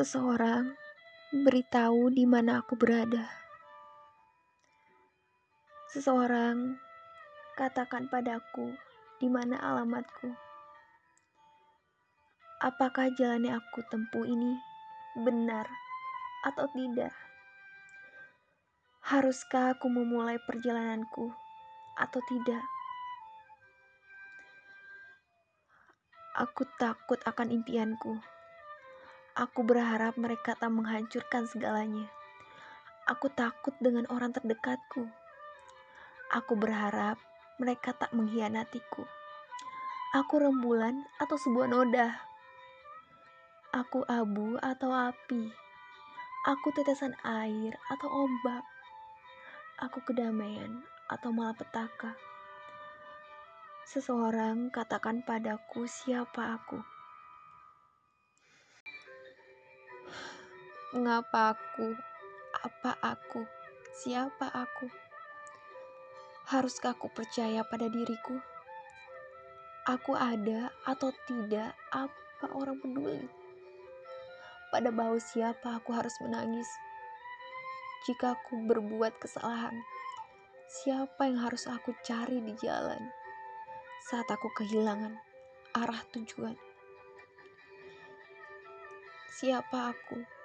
Seseorang beritahu di mana aku berada. Seseorang katakan padaku di mana alamatku. Apakah jalan yang aku tempuh ini benar atau tidak? Haruskah aku memulai perjalananku atau tidak? Aku takut akan impianku. Aku berharap mereka tak menghancurkan segalanya. Aku takut dengan orang terdekatku. Aku berharap mereka tak mengkhianatiku. Aku rembulan atau sebuah noda. Aku abu atau api. Aku tetesan air atau ombak. Aku kedamaian atau malapetaka. Seseorang katakan padaku siapa aku. Mengapa aku? Apa aku? Siapa aku? Haruskah aku percaya pada diriku? Aku ada atau tidak? Apa orang peduli? Pada bau siapa aku harus menangis? Jika aku berbuat kesalahan, siapa yang harus aku cari di jalan? saat aku kehilangan arah tujuan. Siapa aku?